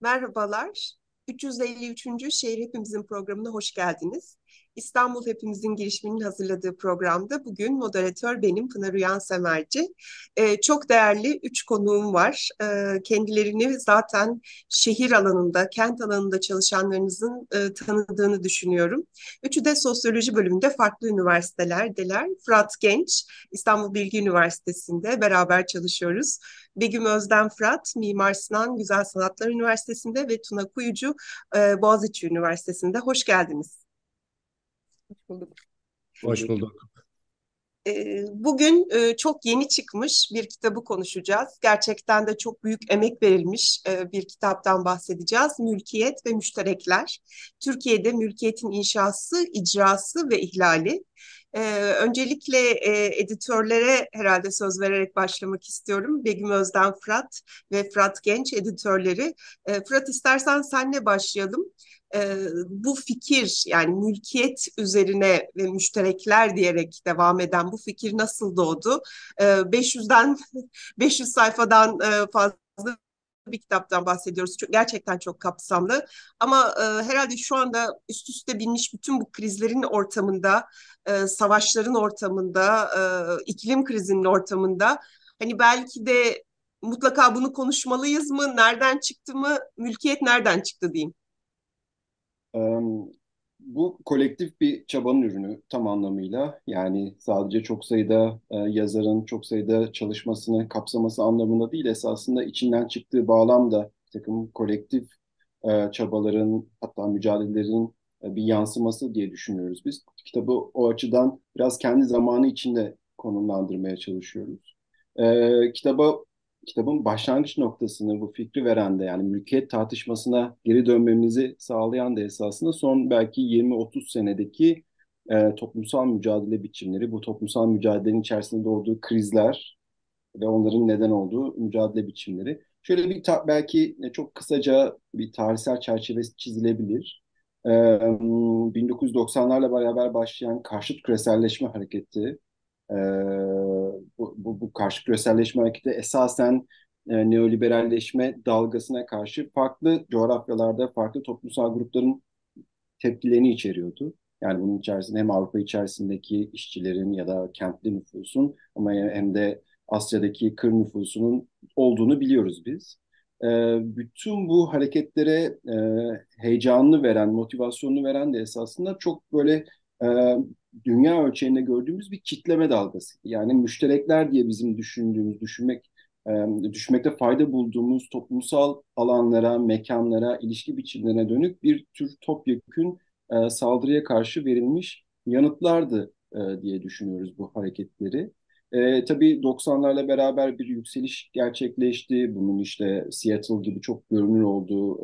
Merhabalar. 353. Şehir Hepimizin programına hoş geldiniz. İstanbul Hepimizin girişiminin hazırladığı programda bugün moderatör benim Pınar Uyan Semerci. Ee, çok değerli üç konuğum var. Ee, kendilerini zaten şehir alanında, kent alanında çalışanlarınızın e, tanıdığını düşünüyorum. Üçü de sosyoloji bölümünde farklı üniversitelerdeler. Fırat Genç, İstanbul Bilgi Üniversitesi'nde beraber çalışıyoruz. Begüm Özden Fırat, Mimar Sinan Güzel Sanatlar Üniversitesi'nde ve Tuna Kuyucu, e, Boğaziçi Üniversitesi'nde. Hoş geldiniz. Hoş bulduk. Hoş bulduk. Bugün çok yeni çıkmış bir kitabı konuşacağız. Gerçekten de çok büyük emek verilmiş bir kitaptan bahsedeceğiz. Mülkiyet ve Müşterekler. Türkiye'de mülkiyetin inşası, icrası ve ihlali. Öncelikle editörlere herhalde söz vererek başlamak istiyorum. Begüm Özden Fırat ve Fırat Genç editörleri. Fırat istersen senle başlayalım e, bu fikir yani mülkiyet üzerine ve müşterekler diyerek devam eden bu fikir nasıl doğdu? E, 500'den 500 sayfadan e, fazla bir kitaptan bahsediyoruz. Çok, gerçekten çok kapsamlı. Ama e, herhalde şu anda üst üste binmiş bütün bu krizlerin ortamında, e, savaşların ortamında, e, iklim krizinin ortamında hani belki de mutlaka bunu konuşmalıyız mı? Nereden çıktı mı? Mülkiyet nereden çıktı diyeyim. Bu kolektif bir çabanın ürünü tam anlamıyla. Yani sadece çok sayıda e, yazarın çok sayıda çalışmasını kapsaması anlamında değil esasında içinden çıktığı bağlam da bir takım kolektif e, çabaların hatta mücadelelerin e, bir yansıması diye düşünüyoruz biz. Kitabı o açıdan biraz kendi zamanı içinde konumlandırmaya çalışıyoruz. E, kitaba kitabın başlangıç noktasını bu fikri veren de yani mülkiyet tartışmasına geri dönmemizi sağlayan da esasında son belki 20-30 senedeki e, toplumsal mücadele biçimleri, bu toplumsal mücadelenin içerisinde doğduğu krizler ve onların neden olduğu mücadele biçimleri. Şöyle bir belki çok kısaca bir tarihsel çerçevesi çizilebilir. E, 1990'larla beraber başlayan karşıt küreselleşme hareketi e, bu, bu, bu karşı küreselleşme hareketi esasen e, neoliberalleşme dalgasına karşı farklı coğrafyalarda farklı toplumsal grupların tepkilerini içeriyordu. Yani bunun içerisinde hem Avrupa içerisindeki işçilerin ya da kentli nüfusun ama hem de Asya'daki kır nüfusunun olduğunu biliyoruz biz. E, bütün bu hareketlere e, heyecanını veren, motivasyonunu veren de esasında çok böyle e, dünya ölçeğinde gördüğümüz bir kitleme dalgası. Yani müşterekler diye bizim düşündüğümüz, düşünmek e, düşünmekte fayda bulduğumuz toplumsal alanlara, mekanlara, ilişki biçimlerine dönük bir tür topyekün saldırıya karşı verilmiş yanıtlardı diye düşünüyoruz bu hareketleri. E, tabii 90'larla beraber bir yükseliş gerçekleşti. Bunun işte Seattle gibi çok görünür olduğu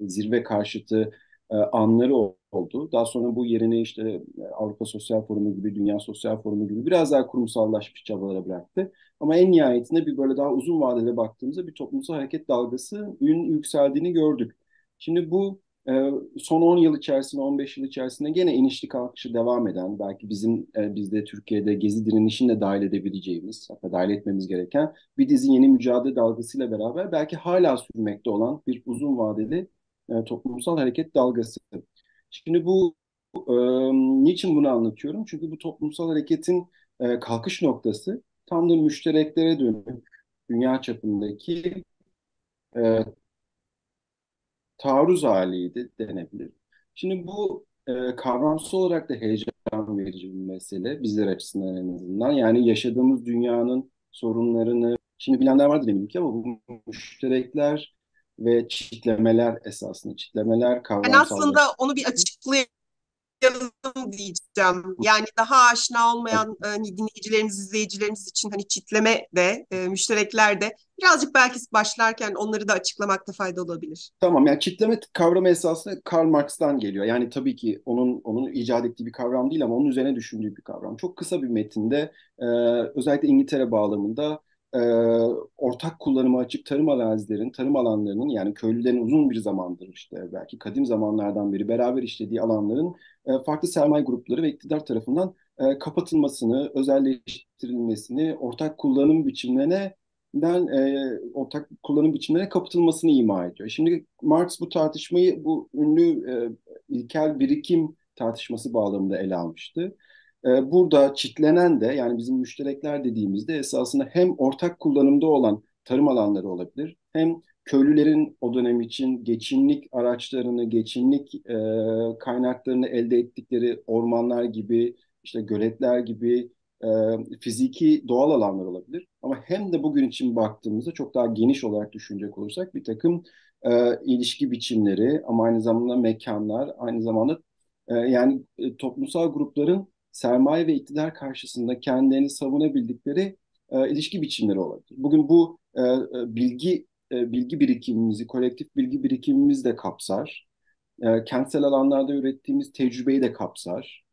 zirve karşıtı e, anları oldu. Daha sonra bu yerini işte e, Avrupa Sosyal Forumu gibi, Dünya Sosyal Forumu gibi biraz daha kurumsallaşmış çabalara bıraktı. Ama en nihayetinde bir böyle daha uzun vadede baktığımızda bir toplumsal hareket dalgası ün yükseldiğini gördük. Şimdi bu e, son 10 yıl içerisinde, 15 yıl içerisinde gene inişli kalkışı devam eden, belki bizim bizde Türkiye'de gezi direnişini de dahil edebileceğimiz, hatta dahil etmemiz gereken bir dizi yeni mücadele dalgasıyla beraber belki hala sürmekte olan bir uzun vadeli e, toplumsal hareket dalgası. Şimdi bu e, niçin bunu anlatıyorum? Çünkü bu toplumsal hareketin e, kalkış noktası tam da müştereklere dönük dünya çapındaki e, taarruz haliydi denebilir. Şimdi bu e, kavramsal olarak da heyecan verici bir mesele bizler açısından en azından. Yani yaşadığımız dünyanın sorunlarını, şimdi bilenler vardır eminim ki ama bu müşterekler ve çitlemeler esasında. Çitlemeler kavramsal. Ben aslında onu bir açıklayayım diyeceğim. Yani daha aşina olmayan hani dinleyicilerimiz, izleyicilerimiz için hani çitleme de, e, müşterekler de birazcık belki başlarken onları da açıklamakta fayda olabilir. Tamam yani çitleme kavramı esasında Karl Marx'tan geliyor. Yani tabii ki onun onun icat ettiği bir kavram değil ama onun üzerine düşündüğü bir kavram. Çok kısa bir metinde e, özellikle İngiltere bağlamında e, ortak kullanıma açık tarım arazilerin, tarım alanlarının yani köylülerin uzun bir zamandır işte belki kadim zamanlardan beri beraber işlediği alanların e, farklı sermaye grupları ve iktidar tarafından e, kapatılmasını, özelleştirilmesini, ortak kullanım biçimlerine den e, ortak kullanım biçimlerine kapatılmasını ima ediyor. Şimdi Marx bu tartışmayı bu ünlü e, ilkel birikim tartışması bağlamında ele almıştı. E, burada çitlenen de yani bizim müşterekler dediğimizde esasında hem ortak kullanımda olan tarım alanları olabilir hem köylülerin o dönem için geçimlik araçlarını, geçimlik e, kaynaklarını elde ettikleri ormanlar gibi, işte göletler gibi e, fiziki doğal alanlar olabilir. Ama hem de bugün için baktığımızda çok daha geniş olarak düşünecek olursak bir takım e, ilişki biçimleri ama aynı zamanda mekanlar, aynı zamanda e, yani e, toplumsal grupların sermaye ve iktidar karşısında kendilerini savunabildikleri e, ilişki biçimleri olabilir. Bugün bu e, e bilgi e, bilgi birikimimizi, kolektif bilgi birikimimizi de kapsar. E, kentsel alanlarda ürettiğimiz tecrübeyi de kapsar.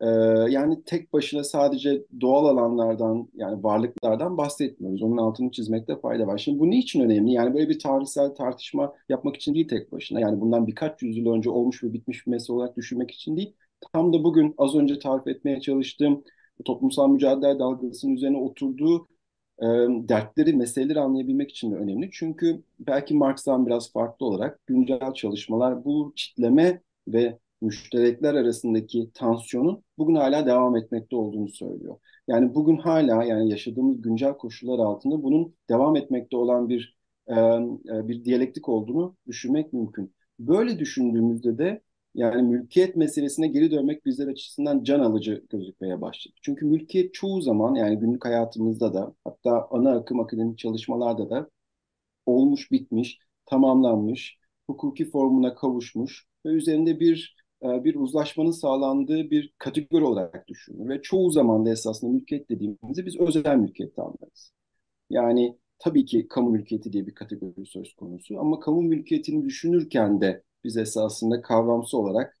E, yani tek başına sadece doğal alanlardan yani varlıklardan bahsetmiyoruz. Onun altını çizmekte fayda var. Şimdi bu niçin önemli? Yani böyle bir tarihsel tartışma yapmak için değil tek başına. Yani bundan birkaç yüzyıl önce olmuş ve bitmiş bir mesele olarak düşünmek için değil. Tam da bugün az önce tarif etmeye çalıştığım toplumsal mücadele dalgasının üzerine oturduğu e, dertleri, meseleleri anlayabilmek için de önemli. Çünkü belki Marx'tan biraz farklı olarak güncel çalışmalar bu çitleme ve müşterekler arasındaki tansiyonun bugün hala devam etmekte olduğunu söylüyor. Yani bugün hala yani yaşadığımız güncel koşullar altında bunun devam etmekte olan bir e, bir diyalektik olduğunu düşünmek mümkün. Böyle düşündüğümüzde de yani mülkiyet meselesine geri dönmek bizler açısından can alıcı gözükmeye başladı. Çünkü mülkiyet çoğu zaman yani günlük hayatımızda da hatta ana akım akademik çalışmalarda da olmuş bitmiş, tamamlanmış, hukuki formuna kavuşmuş ve üzerinde bir e, bir uzlaşmanın sağlandığı bir kategori olarak düşünülür. Ve çoğu zaman da esasında mülkiyet dediğimizde biz özel mülkiyeti anlarız. Yani tabii ki kamu mülkiyeti diye bir kategori söz konusu ama kamu mülkiyetini düşünürken de biz esasında kavramsal olarak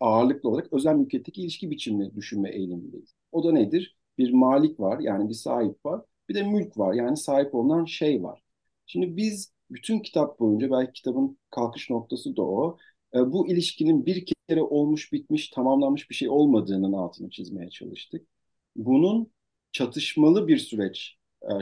ağırlıklı olarak özel mülkiyetteki ilişki biçimini düşünme eğilimindeyiz. O da nedir? Bir malik var yani bir sahip var. Bir de mülk var yani sahip olunan şey var. Şimdi biz bütün kitap boyunca belki kitabın kalkış noktası da o. E, bu ilişkinin bir kere olmuş bitmiş tamamlanmış bir şey olmadığının altını çizmeye çalıştık. Bunun çatışmalı bir süreç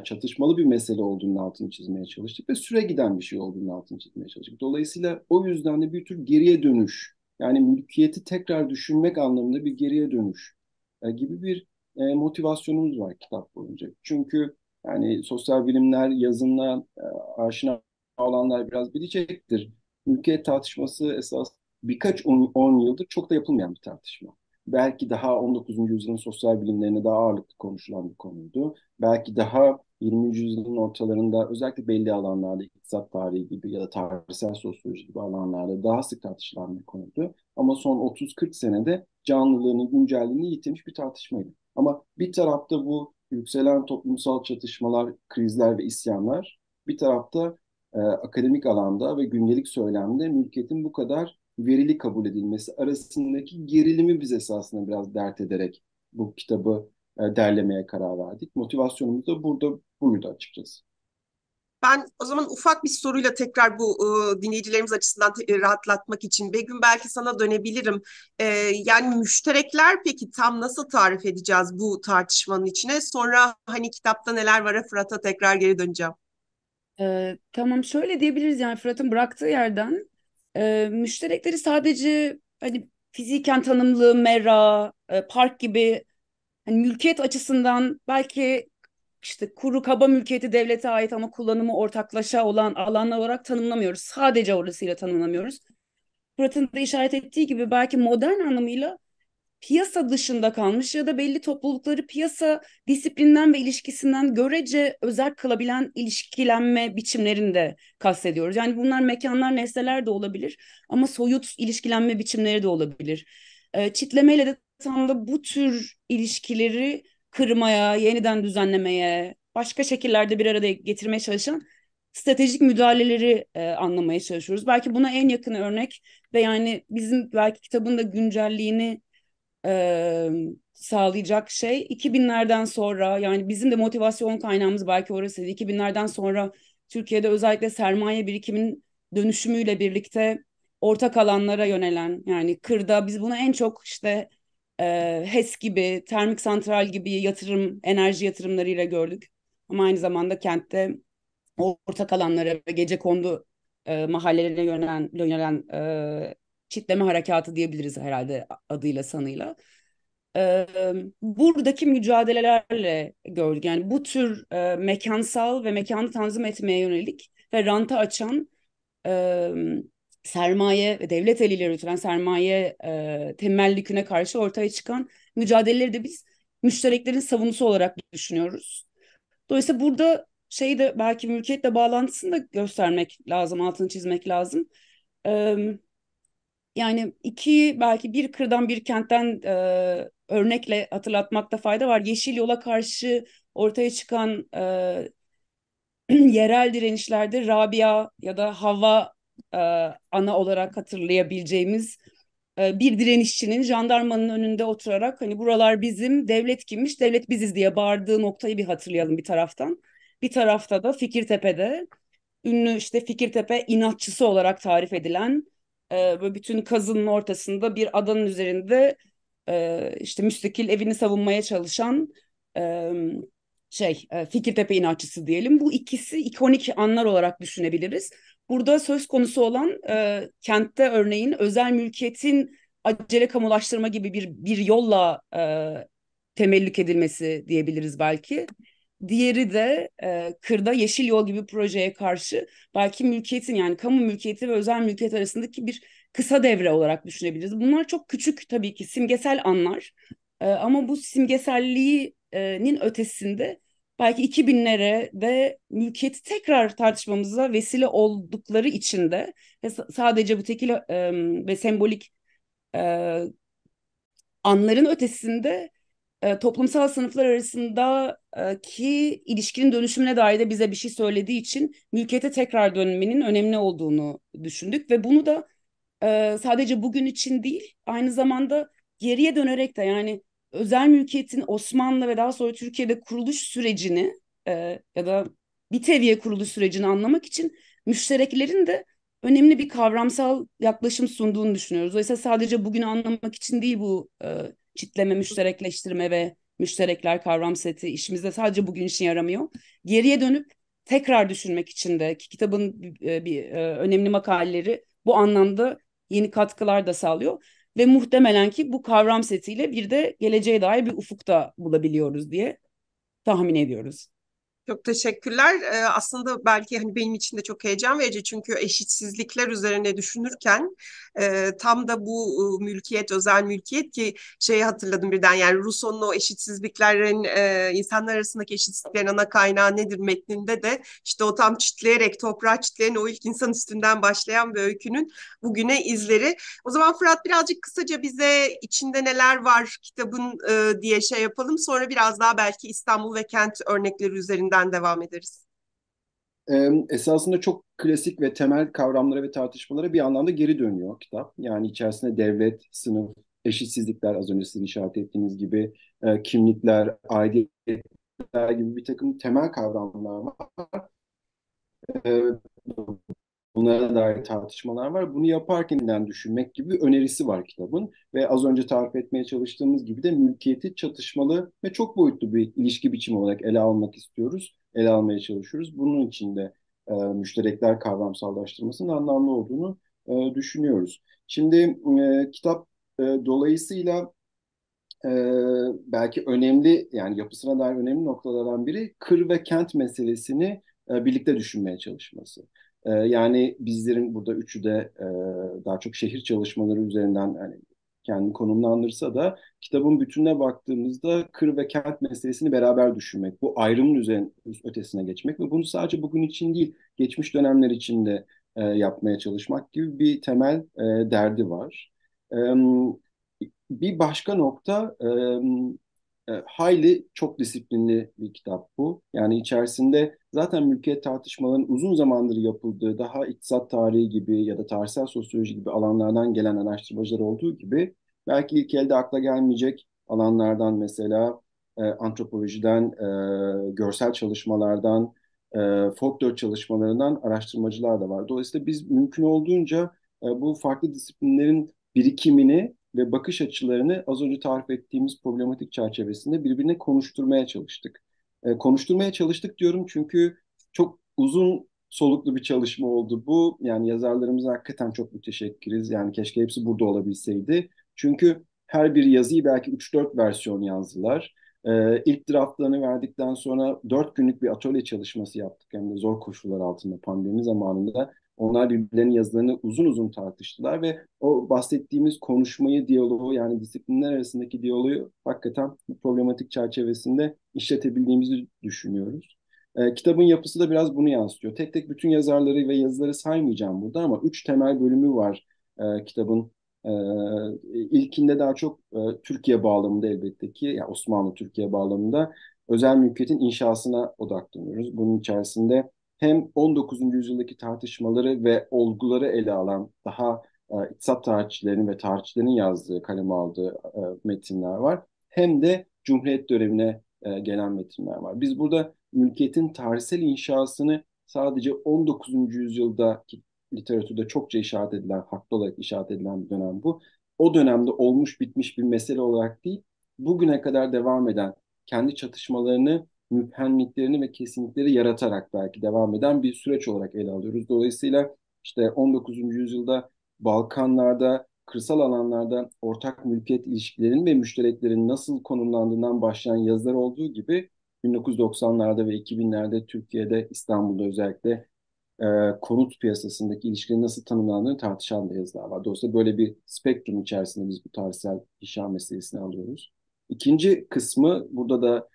çatışmalı bir mesele olduğunun altını çizmeye çalıştık ve süre giden bir şey olduğunun altını çizmeye çalıştık. Dolayısıyla o yüzden de bir tür geriye dönüş, yani mülkiyeti tekrar düşünmek anlamında bir geriye dönüş e, gibi bir e, motivasyonumuz var kitap boyunca. Çünkü yani sosyal bilimler yazınla aşina olanlar biraz bilecektir. Mülkiyet tartışması esas birkaç on, on yıldır çok da yapılmayan bir tartışma belki daha 19. yüzyılın sosyal bilimlerine daha ağırlıklı konuşulan bir konuydu. Belki daha 20. yüzyılın ortalarında özellikle belli alanlarda iktisat tarihi gibi ya da tarihsel sosyoloji gibi alanlarda daha sık tartışılan bir konuydu. Ama son 30-40 senede canlılığını, güncelliğini yitirmiş bir tartışmaydı. Ama bir tarafta bu yükselen toplumsal çatışmalar, krizler ve isyanlar, bir tarafta e, akademik alanda ve gündelik söylemde mülkiyetin bu kadar verili kabul edilmesi arasındaki gerilimi biz esasında biraz dert ederek bu kitabı e, derlemeye karar verdik. Motivasyonumuz da burada buydu açıkçası. Ben o zaman ufak bir soruyla tekrar bu e, dinleyicilerimiz açısından te- rahatlatmak için Begüm belki sana dönebilirim. E, yani müşterekler peki tam nasıl tarif edeceğiz bu tartışmanın içine? Sonra hani kitapta neler var Fırat'a tekrar geri döneceğim. Ee, tamam şöyle diyebiliriz yani Fırat'ın bıraktığı yerden e, müşterekleri sadece hani fiziken tanımlı mera, e, park gibi hani mülkiyet açısından belki işte kuru kaba mülkiyeti devlete ait ama kullanımı ortaklaşa olan alanlar olarak tanımlamıyoruz. Sadece orasıyla tanımlamıyoruz. Fırat'ın da işaret ettiği gibi belki modern anlamıyla piyasa dışında kalmış ya da belli toplulukları piyasa disiplinden ve ilişkisinden görece özel kılabilen ilişkilenme biçimlerini de kastediyoruz. Yani bunlar mekanlar, nesneler de olabilir ama soyut ilişkilenme biçimleri de olabilir. E, çitlemeyle de tam da bu tür ilişkileri kırmaya, yeniden düzenlemeye, başka şekillerde bir arada getirmeye çalışan stratejik müdahaleleri e, anlamaya çalışıyoruz. Belki buna en yakın örnek ve yani bizim belki kitabın da güncelliğini e, sağlayacak şey 2000'lerden sonra yani bizim de motivasyon kaynağımız belki orasıydı. 2000'lerden sonra Türkiye'de özellikle sermaye birikimin dönüşümüyle birlikte ortak alanlara yönelen yani kırda biz bunu en çok işte e, HES gibi, termik santral gibi yatırım, enerji yatırımlarıyla gördük. ama aynı zamanda kentte ortak alanlara ve gece kondu e, mahallelerine yönelen, yönelen e, çitleme harekatı diyebiliriz herhalde adıyla sanıyla. E, buradaki mücadelelerle gördük. Yani bu tür e, mekansal ve mekanı tanzim etmeye yönelik ve ranta açan e, sermaye ve devlet eliyle üretilen sermaye e, temelliküne karşı ortaya çıkan mücadeleleri de biz müştereklerin savunusu olarak düşünüyoruz. Dolayısıyla burada şeyi de belki mülkiyetle bağlantısını da göstermek lazım, altını çizmek lazım. Ee, yani iki belki bir kırdan bir kentten e, örnekle hatırlatmakta fayda var. Yeşil yola karşı ortaya çıkan e, yerel direnişlerde Rabia ya da Hava e, ana olarak hatırlayabileceğimiz e, bir direnişçinin jandarmanın önünde oturarak hani buralar bizim, devlet kimmiş, devlet biziz diye bağırdığı noktayı bir hatırlayalım bir taraftan. Bir tarafta da Fikirtepe'de ünlü işte Fikirtepe inatçısı olarak tarif edilen e, böyle bütün kazının ortasında bir adanın üzerinde e, işte müstakil evini savunmaya çalışan e, şey e, Fikirtepe inatçısı diyelim. Bu ikisi ikonik anlar olarak düşünebiliriz. Burada söz konusu olan e, kentte örneğin özel mülkiyetin acele kamulaştırma gibi bir bir yolla e, temellük edilmesi diyebiliriz belki. Diğeri de e, kırda yeşil yol gibi projeye karşı belki mülkiyetin yani kamu mülkiyeti ve özel mülkiyet arasındaki bir kısa devre olarak düşünebiliriz. Bunlar çok küçük tabii ki simgesel anlar e, ama bu simgeselliğinin ötesinde belki 2000'lere de mülkiyeti tekrar tartışmamıza vesile oldukları için de ve sadece bu tekil e, ve sembolik e, anların ötesinde e, toplumsal sınıflar arasındaki ilişkinin dönüşümüne dair de bize bir şey söylediği için mülkiyete tekrar dönmenin önemli olduğunu düşündük ve bunu da e, sadece bugün için değil aynı zamanda geriye dönerek de yani özel mülkiyetin Osmanlı ve daha sonra Türkiye'de kuruluş sürecini e, ya da bir teviye kuruluş sürecini anlamak için müştereklerin de önemli bir kavramsal yaklaşım sunduğunu düşünüyoruz. Dolayısıyla sadece bugünü anlamak için değil bu e, çitleme, müşterekleştirme ve müşterekler kavram seti işimizde sadece bugün işin yaramıyor. Geriye dönüp tekrar düşünmek için de ki kitabın e, bir e, önemli makaleleri bu anlamda yeni katkılar da sağlıyor ve muhtemelen ki bu kavram setiyle bir de geleceğe dair bir ufukta bulabiliyoruz diye tahmin ediyoruz. Çok teşekkürler. Ee, aslında belki hani benim için de çok heyecan verici çünkü eşitsizlikler üzerine düşünürken e, tam da bu mülkiyet, özel mülkiyet ki şeyi hatırladım birden yani Rousseau'nun o eşitsizliklerin e, insanlar arasındaki eşitsizliklerin ana kaynağı nedir metninde de işte o tam çitleyerek toprağa çitleyen o ilk insan üstünden başlayan bir öykünün bugüne izleri. O zaman Fırat birazcık kısaca bize içinde neler var kitabın e, diye şey yapalım. Sonra biraz daha belki İstanbul ve kent örnekleri üzerinden üzerinden devam ederiz. Esasında çok klasik ve temel kavramlara ve tartışmalara bir anlamda geri dönüyor kitap. Yani içerisinde devlet, sınıf, eşitsizlikler az önce sizin işaret ettiğiniz gibi e, kimlikler, aidiyetler gibi bir takım temel kavramlar var. E, bunlara dair tartışmalar var. Bunu yaparken düşünmek gibi önerisi var kitabın. Ve az önce tarif etmeye çalıştığımız gibi de mülkiyeti çatışmalı ve çok boyutlu bir ilişki biçimi olarak ele almak istiyoruz. Ele almaya çalışıyoruz. Bunun için de e, müşterekler kavramsallaştırmasının anlamlı olduğunu e, düşünüyoruz. Şimdi e, kitap e, dolayısıyla e, belki önemli yani yapısına dair önemli noktalardan biri kır ve kent meselesini e, birlikte düşünmeye çalışması. E, yani bizlerin burada üçü de e, daha çok şehir çalışmaları üzerinden yani kendi konumlandırsa da kitabın bütününe baktığımızda kır ve kent meselesini beraber düşünmek, bu ayrımın üzerine, ötesine geçmek ve bunu sadece bugün için değil, geçmiş dönemler için de e, yapmaya çalışmak gibi bir temel e, derdi var. E, bir başka nokta e, e, hayli çok disiplinli bir kitap bu. Yani içerisinde zaten mülkiyet tartışmalarının uzun zamandır yapıldığı daha iktisat tarihi gibi ya da tarihsel sosyoloji gibi alanlardan gelen araştırmacılar olduğu gibi belki ilk elde akla gelmeyecek alanlardan mesela e, antropolojiden, e, görsel çalışmalardan, e, folklor çalışmalarından araştırmacılar da var. Dolayısıyla biz mümkün olduğunca e, bu farklı disiplinlerin birikimini ve bakış açılarını az önce tarif ettiğimiz problematik çerçevesinde birbirine konuşturmaya çalıştık. E, konuşturmaya çalıştık diyorum çünkü çok uzun soluklu bir çalışma oldu bu. Yani yazarlarımıza hakikaten çok müteşekkiriz. Yani keşke hepsi burada olabilseydi. Çünkü her bir yazıyı belki 3-4 versiyon yazdılar. Ee, ilk draftlarını verdikten sonra 4 günlük bir atölye çalışması yaptık. Hem de zor koşullar altında pandemi zamanında. Onlar birbirlerinin yazılarını uzun uzun tartıştılar ve o bahsettiğimiz konuşmayı, diyaloğu yani disiplinler arasındaki diyaloğu hakikaten bu problematik çerçevesinde işletebildiğimizi düşünüyoruz. E, kitabın yapısı da biraz bunu yansıtıyor. Tek tek bütün yazarları ve yazıları saymayacağım burada ama üç temel bölümü var e, kitabın. E, ilkinde daha çok e, Türkiye bağlamında elbette ki, yani Osmanlı Türkiye bağlamında özel mülkiyetin inşasına odaklanıyoruz. Bunun içerisinde hem 19. yüzyıldaki tartışmaları ve olguları ele alan daha e, iktisat tarihçilerinin ve tarihçilerin yazdığı, kaleme aldığı e, metinler var. Hem de Cumhuriyet dönemine e, gelen metinler var. Biz burada mülkiyetin tarihsel inşasını sadece 19. yüzyılda literatürde çokça işaret edilen, haklı olarak işaret edilen bir dönem bu. O dönemde olmuş bitmiş bir mesele olarak değil, bugüne kadar devam eden kendi çatışmalarını, müphenliklerini ve kesinlikleri yaratarak belki devam eden bir süreç olarak ele alıyoruz. Dolayısıyla işte 19. yüzyılda Balkanlarda, kırsal alanlarda ortak mülkiyet ilişkilerinin ve müştereklerin nasıl konumlandığından başlayan yazılar olduğu gibi 1990'larda ve 2000'lerde Türkiye'de, İstanbul'da özellikle e, konut piyasasındaki ilişkilerin nasıl tanımlandığını tartışan da yazılar var. Dolayısıyla böyle bir spektrum içerisinde biz bu tarihsel inşa meselesini alıyoruz. İkinci kısmı burada da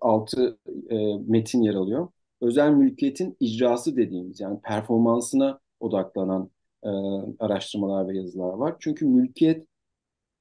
altı e, metin yer alıyor. Özel mülkiyetin icrası dediğimiz yani performansına odaklanan e, araştırmalar ve yazılar var. Çünkü mülkiyet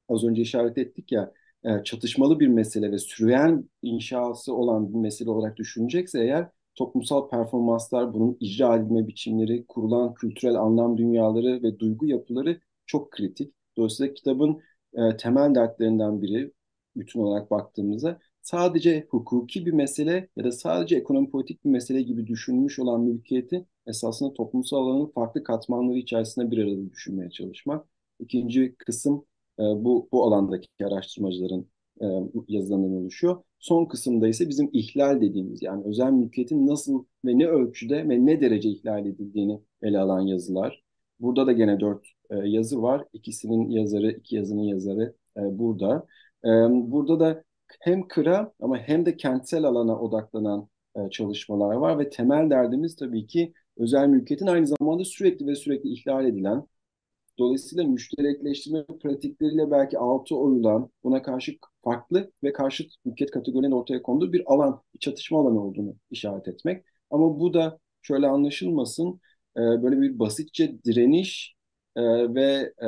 az önce işaret ettik ya e, çatışmalı bir mesele ve süreyen inşası olan bir mesele olarak düşünecekse eğer toplumsal performanslar, bunun icra edilme biçimleri, kurulan kültürel anlam dünyaları ve duygu yapıları çok kritik. Dolayısıyla kitabın e, temel dertlerinden biri bütün olarak baktığımızda sadece hukuki bir mesele ya da sadece ekonomi politik bir mesele gibi düşünmüş olan mülkiyeti esasında toplumsal alanın farklı katmanları içerisinde bir arada düşünmeye çalışmak. İkinci kısım e, bu, bu alandaki araştırmacıların e, yazılarından oluşuyor. Son kısımda ise bizim ihlal dediğimiz yani özel mülkiyetin nasıl ve ne ölçüde ve ne derece ihlal edildiğini ele alan yazılar. Burada da gene dört e, yazı var. İkisinin yazarı, iki yazının yazarı e, burada. E, burada da hem kıra ama hem de kentsel alana odaklanan e, çalışmalar var ve temel derdimiz tabii ki özel mülkiyetin aynı zamanda sürekli ve sürekli ihlal edilen Dolayısıyla müşterekleştirme pratikleriyle belki altı oyulan, buna karşı farklı ve karşıt mülkiyet kategorilerinin ortaya konduğu bir alan, bir çatışma alanı olduğunu işaret etmek. Ama bu da şöyle anlaşılmasın, e, böyle bir basitçe direniş e, ve e,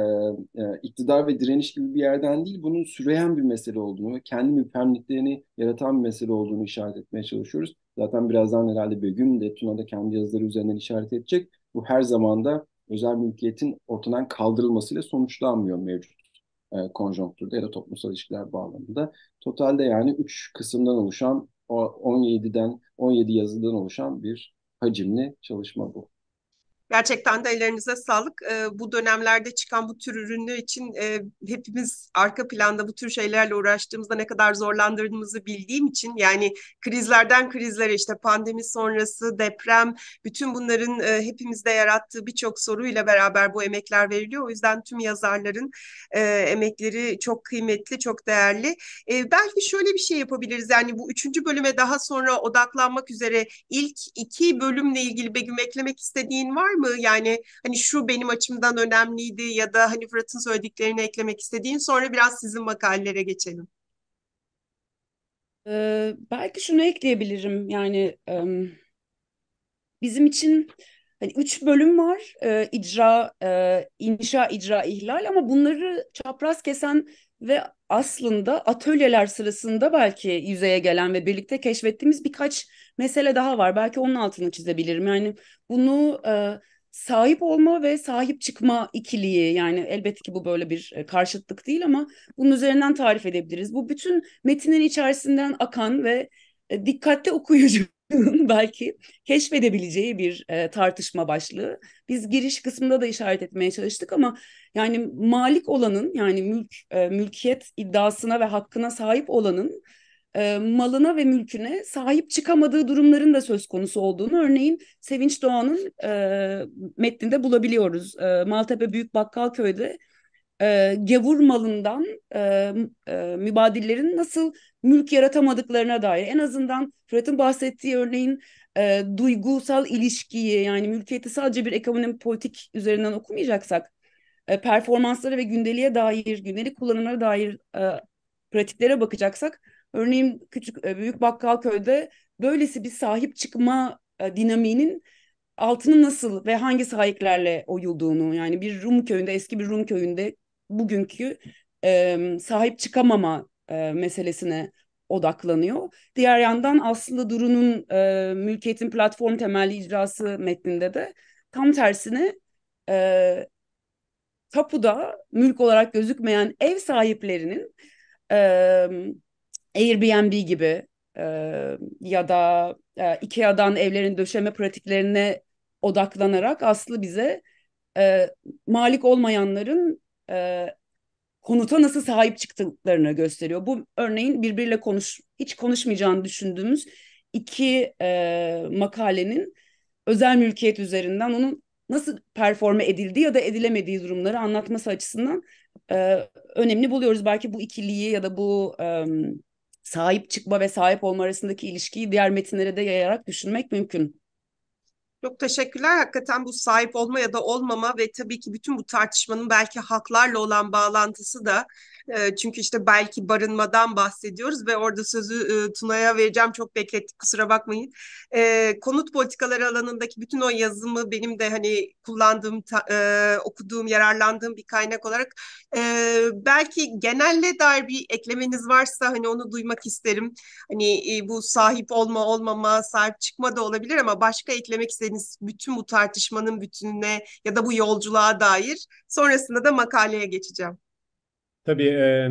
e, iktidar ve direniş gibi bir yerden değil, bunun süreyen bir mesele olduğunu ve kendi müpemliklerini yaratan bir mesele olduğunu işaret etmeye çalışıyoruz. Zaten birazdan herhalde Begüm de Tuna da kendi yazıları üzerinden işaret edecek. Bu her zaman da özel mülkiyetin ortadan kaldırılmasıyla sonuçlanmıyor mevcut e, konjonktürde ya da toplumsal ilişkiler bağlamında. Totalde yani 3 kısımdan oluşan 17'den 17 yazıdan oluşan bir hacimli çalışma bu. Gerçekten de ellerinize sağlık. E, bu dönemlerde çıkan bu tür ürünler için e, hepimiz arka planda bu tür şeylerle uğraştığımızda ne kadar zorlandırdığımızı bildiğim için yani krizlerden krizlere işte pandemi sonrası deprem bütün bunların e, hepimizde yarattığı birçok soruyla beraber bu emekler veriliyor. O yüzden tüm yazarların e, emekleri çok kıymetli, çok değerli. Belki şöyle bir şey yapabiliriz yani bu üçüncü bölüme daha sonra odaklanmak üzere ilk iki bölümle ilgili Begüm eklemek istediğin var mı? Mı? Yani hani şu benim açımdan önemliydi ya da hani Fırat'ın söylediklerini eklemek istediğin sonra biraz sizin makalelere geçelim. Ee, belki şunu ekleyebilirim yani e, bizim için hani üç bölüm var e, icra, e, inşa, icra, ihlal ama bunları çapraz kesen ve aslında atölyeler sırasında belki yüzeye gelen ve birlikte keşfettiğimiz birkaç mesele daha var. Belki onun altını çizebilirim. Yani bunu e, sahip olma ve sahip çıkma ikiliği yani elbette ki bu böyle bir e, karşıtlık değil ama bunun üzerinden tarif edebiliriz. Bu bütün metinin içerisinden akan ve e, dikkatli okuyucu belki keşfedebileceği bir e, tartışma başlığı. Biz giriş kısmında da işaret etmeye çalıştık ama yani malik olanın yani mülk e, mülkiyet iddiasına ve hakkına sahip olanın e, malına ve mülküne sahip çıkamadığı durumların da söz konusu olduğunu örneğin Sevinç Doğan'ın e, metninde bulabiliyoruz. E, Maltepe Büyük Bakkalköy'de e, gavur malından e, e, mübadillerin nasıl mülk yaratamadıklarına dair. En azından Fırat'ın bahsettiği örneğin e, duygusal ilişkiyi yani mülkiyeti sadece bir ekonomi politik üzerinden okumayacaksak e, performanslara ve gündeliğe dair, gündelik kullanımlara dair e, pratiklere bakacaksak örneğin küçük e, büyük Bakkalköy'de böylesi bir sahip çıkma e, dinamiğinin altını nasıl ve hangi sahiplerle oyulduğunu yani bir Rum köyünde eski bir Rum köyünde bugünkü e, sahip çıkamama e, meselesine odaklanıyor. Diğer yandan aslında Duru'nun e, mülkiyetin platform temelli icrası metninde de tam tersine e, tapuda mülk olarak gözükmeyen ev sahiplerinin e, Airbnb gibi e, ya da e, IKEA'dan evlerin döşeme pratiklerine odaklanarak aslında bize e, malik olmayanların e, konuta nasıl sahip çıktıklarını gösteriyor. Bu örneğin birbiriyle konuş hiç konuşmayacağını düşündüğümüz iki e, makalenin özel mülkiyet üzerinden onun nasıl performe edildiği ya da edilemediği durumları anlatması açısından e, önemli buluyoruz. Belki bu ikiliyi ya da bu e, sahip çıkma ve sahip olma arasındaki ilişkiyi diğer metinlere de yayarak düşünmek mümkün. Çok teşekkürler. Hakikaten bu sahip olma ya da olmama ve tabii ki bütün bu tartışmanın belki haklarla olan bağlantısı da e, çünkü işte belki barınmadan bahsediyoruz ve orada sözü e, Tuna'ya vereceğim. Çok beklettik kusura bakmayın. E, konut politikaları alanındaki bütün o yazımı benim de hani kullandığım, okuduğum, yararlandığım bir kaynak olarak belki genelle dair bir eklemeniz varsa hani onu duymak isterim. Hani bu sahip olma olmama, sahip çıkma da olabilir ama başka eklemek istediğiniz bütün bu tartışmanın bütününe ya da bu yolculuğa dair sonrasında da makaleye geçeceğim. Tabii e,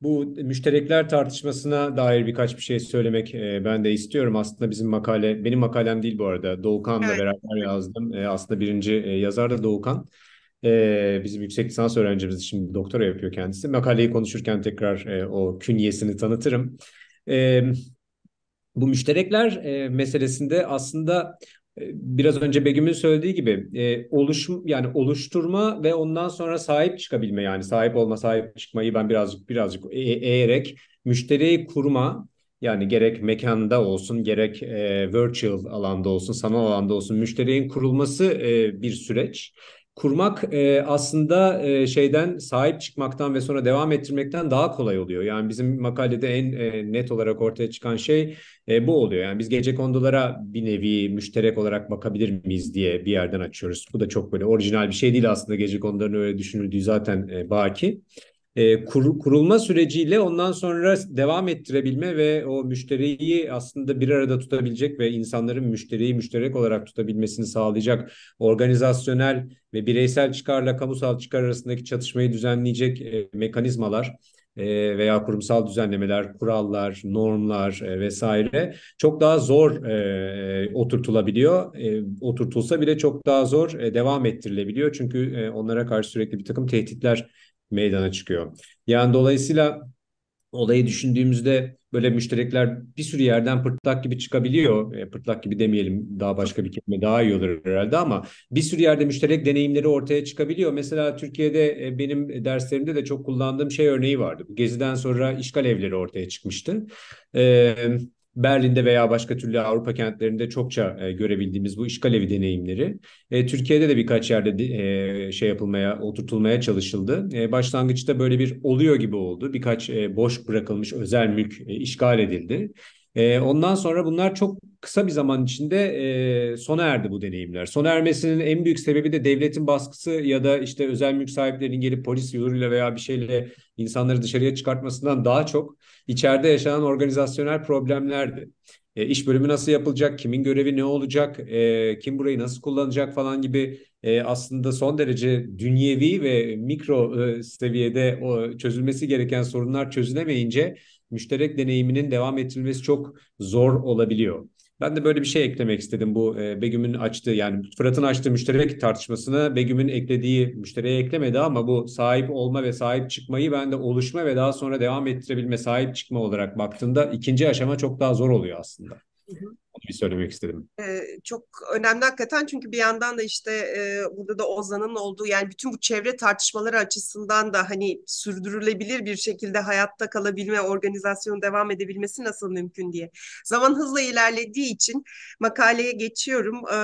bu müşterekler tartışmasına dair birkaç bir şey söylemek e, ben de istiyorum. Aslında bizim makale, benim makalem değil bu arada. Doğukan'la evet. beraber yazdım. E, aslında birinci e, yazar da Doğukan. E, bizim yüksek lisans öğrencimiz şimdi doktora yapıyor kendisi. Makaleyi konuşurken tekrar e, o künyesini tanıtırım. E, bu müşterekler e, meselesinde aslında biraz önce Begüm'ün söylediği gibi e, oluşum yani oluşturma ve ondan sonra sahip çıkabilme yani sahip olma sahip çıkmayı ben birazcık birazcık e- eğerek müşteriyi kurma yani gerek mekanda olsun gerek e, virtual alanda olsun sanal alanda olsun müşterinin kurulması e, bir süreç kurmak e, aslında e, şeyden sahip çıkmaktan ve sonra devam ettirmekten daha kolay oluyor. Yani bizim makalede en e, net olarak ortaya çıkan şey e, bu oluyor. Yani biz gece kondulara bir nevi müşterek olarak bakabilir miyiz diye bir yerden açıyoruz. Bu da çok böyle orijinal bir şey değil aslında gece konuların öyle düşünüldüğü zaten e, baki e, kur, kurulma süreciyle ondan sonra devam ettirebilme ve o müşteriyi aslında bir arada tutabilecek ve insanların müşteriyi müşterek olarak tutabilmesini sağlayacak organizasyonel ve bireysel çıkarla kamusal çıkar arasındaki çatışmayı düzenleyecek e, mekanizmalar e, veya kurumsal düzenlemeler, kurallar, normlar e, vesaire çok daha zor e, oturtulabiliyor. E, oturtulsa bile çok daha zor e, devam ettirilebiliyor. Çünkü e, onlara karşı sürekli bir takım tehditler meydana çıkıyor. Yani dolayısıyla olayı düşündüğümüzde böyle müşterekler bir sürü yerden pırtlak gibi çıkabiliyor. E, pırtlak gibi demeyelim daha başka bir kelime daha iyi olur herhalde ama bir sürü yerde müşterek deneyimleri ortaya çıkabiliyor. Mesela Türkiye'de e, benim derslerimde de çok kullandığım şey örneği vardı. Geziden sonra işgal evleri ortaya çıkmıştı. E, Berlin'de veya başka türlü Avrupa kentlerinde çokça e, görebildiğimiz bu işgal evi deneyimleri e, Türkiye'de de birkaç yerde de, e, şey yapılmaya, oturtulmaya çalışıldı. E, başlangıçta böyle bir oluyor gibi oldu. Birkaç e, boş bırakılmış özel mülk e, işgal edildi. E, ondan sonra bunlar çok kısa bir zaman içinde e, sona erdi bu deneyimler. Sona ermesinin en büyük sebebi de devletin baskısı ya da işte özel mülk sahiplerinin gelip polis yoluyla veya bir şeyle insanları dışarıya çıkartmasından daha çok içeride yaşanan organizasyonel problemlerdi. E, iş bölümü nasıl yapılacak, kimin görevi ne olacak, e, kim burayı nasıl kullanacak falan gibi e, aslında son derece dünyevi ve mikro e, seviyede o çözülmesi gereken sorunlar çözülemeyince müşterek deneyiminin devam ettirilmesi çok zor olabiliyor. Ben de böyle bir şey eklemek istedim bu e, Begüm'ün açtığı yani Fırat'ın açtığı müşterek tartışmasına Begüm'ün eklediği müşteriye eklemedi ama bu sahip olma ve sahip çıkmayı ben de oluşma ve daha sonra devam ettirebilme sahip çıkma olarak baktığında ikinci aşama çok daha zor oluyor aslında. Hı hı bir söylemek istedim. Ee, çok önemli hakikaten çünkü bir yandan da işte e, burada da Ozan'ın olduğu yani bütün bu çevre tartışmaları açısından da hani sürdürülebilir bir şekilde hayatta kalabilme, organizasyonun devam edebilmesi nasıl mümkün diye. Zaman hızla ilerlediği için makaleye geçiyorum. Ee,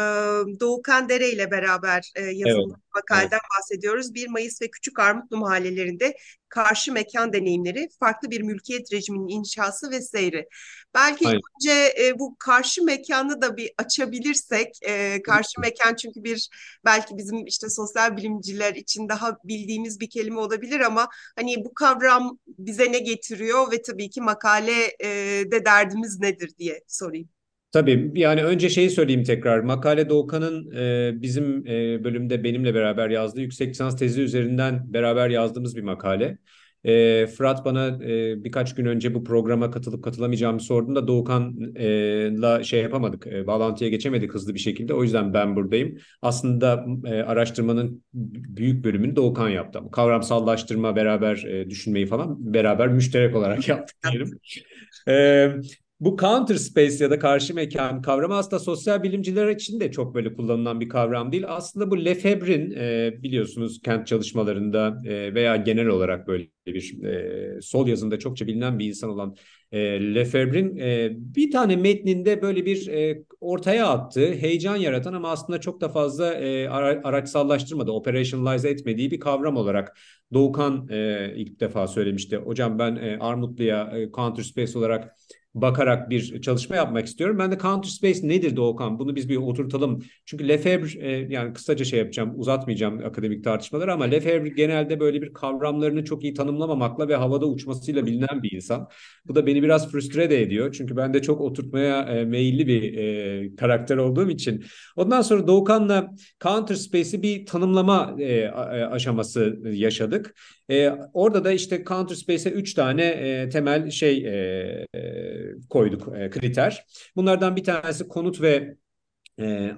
Doğukan Dere ile beraber e, yazılmış evet. makaleden evet. bahsediyoruz. 1 Mayıs ve Küçük Armutlu mahallelerinde karşı mekan deneyimleri, farklı bir mülkiyet rejiminin inşası ve seyri. Belki Aynen. önce e, bu karşı mekanı da bir açabilirsek, e, karşı mekan çünkü bir belki bizim işte sosyal bilimciler için daha bildiğimiz bir kelime olabilir ama hani bu kavram bize ne getiriyor ve tabii ki makale e, de derdimiz nedir diye sorayım. Tabii yani önce şeyi söyleyeyim tekrar. Makale Doğukan'ın e, bizim e, bölümde benimle beraber yazdığı yüksek lisans tezi üzerinden beraber yazdığımız bir makale. E, Fırat bana e, birkaç gün önce bu programa katılıp katılamayacağımı sorduğunda Doğukan'la şey yapamadık, e, bağlantıya geçemedik hızlı bir şekilde. O yüzden ben buradayım. Aslında e, araştırmanın büyük bölümünü Doğukan yaptı. Kavramsallaştırma, beraber e, düşünmeyi falan beraber müşterek olarak yaptık diyelim. E, bu counter space ya da karşı mekan kavramı aslında sosyal bilimciler için de çok böyle kullanılan bir kavram değil. Aslında bu Lefebvre'in e, biliyorsunuz kent çalışmalarında e, veya genel olarak böyle bir e, sol yazında çokça bilinen bir insan olan e, Lefebvre'in e, bir tane metninde böyle bir e, ortaya attığı, heyecan yaratan ama aslında çok da fazla e, ara, araçsallaştırmadı, operationalize etmediği bir kavram olarak Doğukan e, ilk defa söylemişti. Hocam ben e, Armutlu'ya e, counter space olarak bakarak bir çalışma yapmak istiyorum. Ben de counter space nedir Doğukan? Bunu biz bir oturtalım. Çünkü Lefebvre e, yani kısaca şey yapacağım, uzatmayacağım akademik tartışmaları ama Lefebvre genelde böyle bir kavramlarını çok iyi tanımlamamakla ve havada uçmasıyla bilinen bir insan. Bu da beni biraz frustre de ediyor. Çünkü ben de çok oturtmaya e, meyilli bir e, karakter olduğum için. Ondan sonra Doğukan'la counter space'i bir tanımlama e, aşaması yaşadık. E, orada da işte counter space'e 3 tane e, temel şey e, e, koyduk e, kriter. Bunlardan bir tanesi konut ve e,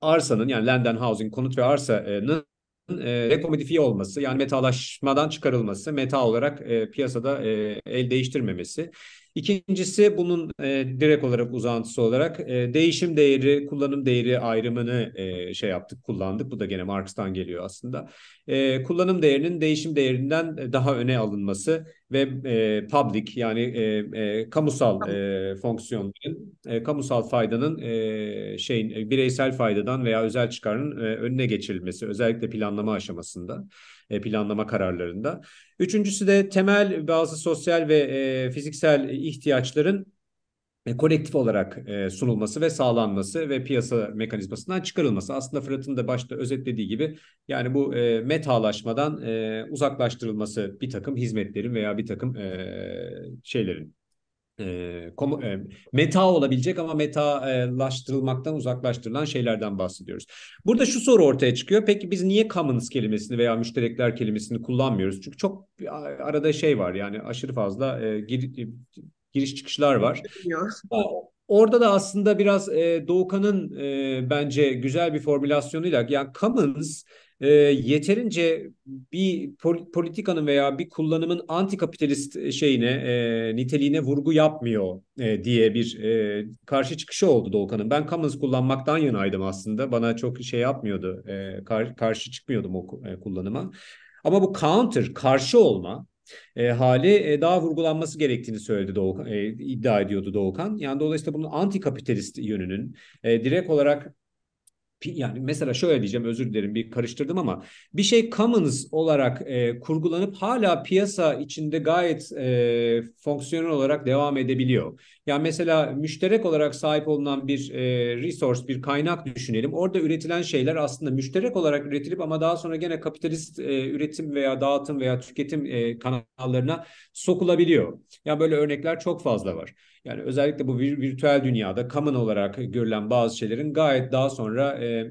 arsanın yani land and housing konut ve arsanın e, rekomodifiye olması yani metalaşmadan çıkarılması, meta olarak e, piyasada e, el değiştirmemesi. İkincisi bunun e, direkt olarak uzantısı olarak e, değişim değeri, kullanım değeri ayrımını e, şey yaptık, kullandık. Bu da gene Marx'tan geliyor aslında. E, kullanım değerinin değişim değerinden daha öne alınması ve e, public yani e, e, kamusal e, fonksiyonların, e, kamusal faydanın e, şeyin bireysel faydadan veya özel çıkarın e, önüne geçirilmesi, özellikle planlama aşamasında. E, planlama kararlarında. Üçüncüsü de temel bazı sosyal ve e, fiziksel ihtiyaçların e, kolektif olarak e, sunulması ve sağlanması ve piyasa mekanizmasından çıkarılması. Aslında Fırat'ın da başta özetlediği gibi yani bu e, metalaşmadan e, uzaklaştırılması bir takım hizmetlerin veya bir takım e, şeylerin e, komu, e, meta olabilecek ama metalaştırılmaktan uzaklaştırılan şeylerden bahsediyoruz. Burada şu soru ortaya çıkıyor. Peki biz niye commons kelimesini veya müşterekler kelimesini kullanmıyoruz? Çünkü çok arada şey var yani aşırı fazla e, gir, giriş çıkışlar var. Orada da aslında biraz e, Doğukan'ın e, bence güzel bir formülasyonuyla yani commons e, yeterince bir politikanın veya bir kullanımın antikapitalist şeyine e, niteliğine vurgu yapmıyor e, diye bir e, karşı çıkışı oldu Doğukan'ın. Ben Commons kullanmaktan yanaydım aslında. Bana çok şey yapmıyordu. E, kar, karşı çıkmıyordum o e, kullanıma. Ama bu counter, karşı olma e, hali e, daha vurgulanması gerektiğini söyledi Doğukan, e, iddia ediyordu Doğukan. Yani dolayısıyla bunun antikapitalist yönünün e, direkt olarak yani mesela şöyle diyeceğim özür dilerim bir karıştırdım ama bir şey commons olarak e, kurgulanıp hala piyasa içinde gayet e, fonksiyonel olarak devam edebiliyor. Yani mesela müşterek olarak sahip olunan bir e, resource, bir kaynak düşünelim. Orada üretilen şeyler aslında müşterek olarak üretilip ama daha sonra gene kapitalist e, üretim veya dağıtım veya tüketim e, kanallarına sokulabiliyor. Yani böyle örnekler çok fazla var. Yani özellikle bu vir virtüel dünyada common olarak görülen bazı şeylerin gayet daha sonra e,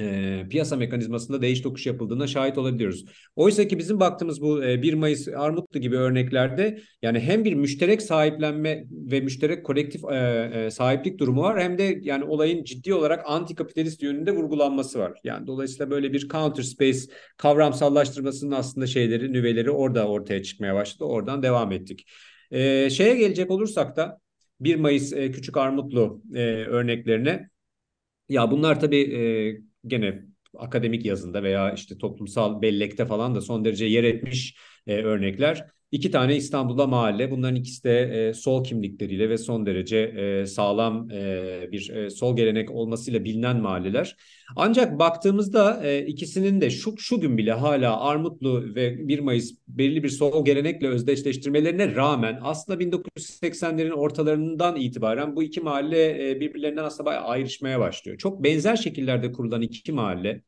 e, piyasa mekanizmasında değiş tokuş yapıldığına şahit olabiliyoruz. Oysa ki bizim baktığımız bu e, 1 Mayıs Armutlu gibi örneklerde yani hem bir müşterek sahiplenme ve müşterek kolektif e, e, sahiplik durumu var hem de yani olayın ciddi olarak anti kapitalist yönünde vurgulanması var. Yani dolayısıyla böyle bir counter space kavramsallaştırmasının aslında şeyleri, nüveleri orada ortaya çıkmaya başladı. Oradan devam ettik. E, şeye gelecek olursak da 1 Mayıs e, Küçük Armutlu e, örneklerine ya bunlar tabii e, gene akademik yazında veya işte toplumsal bellekte falan da son derece yer etmiş e, örnekler. İki tane İstanbul'da mahalle. Bunların ikisi de e, sol kimlikleriyle ve son derece e, sağlam e, bir e, sol gelenek olmasıyla bilinen mahalleler. Ancak baktığımızda e, ikisinin de şu, şu gün bile hala Armutlu ve 1 Mayıs belirli bir sol gelenekle özdeşleştirmelerine rağmen aslında 1980'lerin ortalarından itibaren bu iki mahalle e, birbirlerinden aslında bayağı ayrışmaya başlıyor. Çok benzer şekillerde kurulan iki mahalle.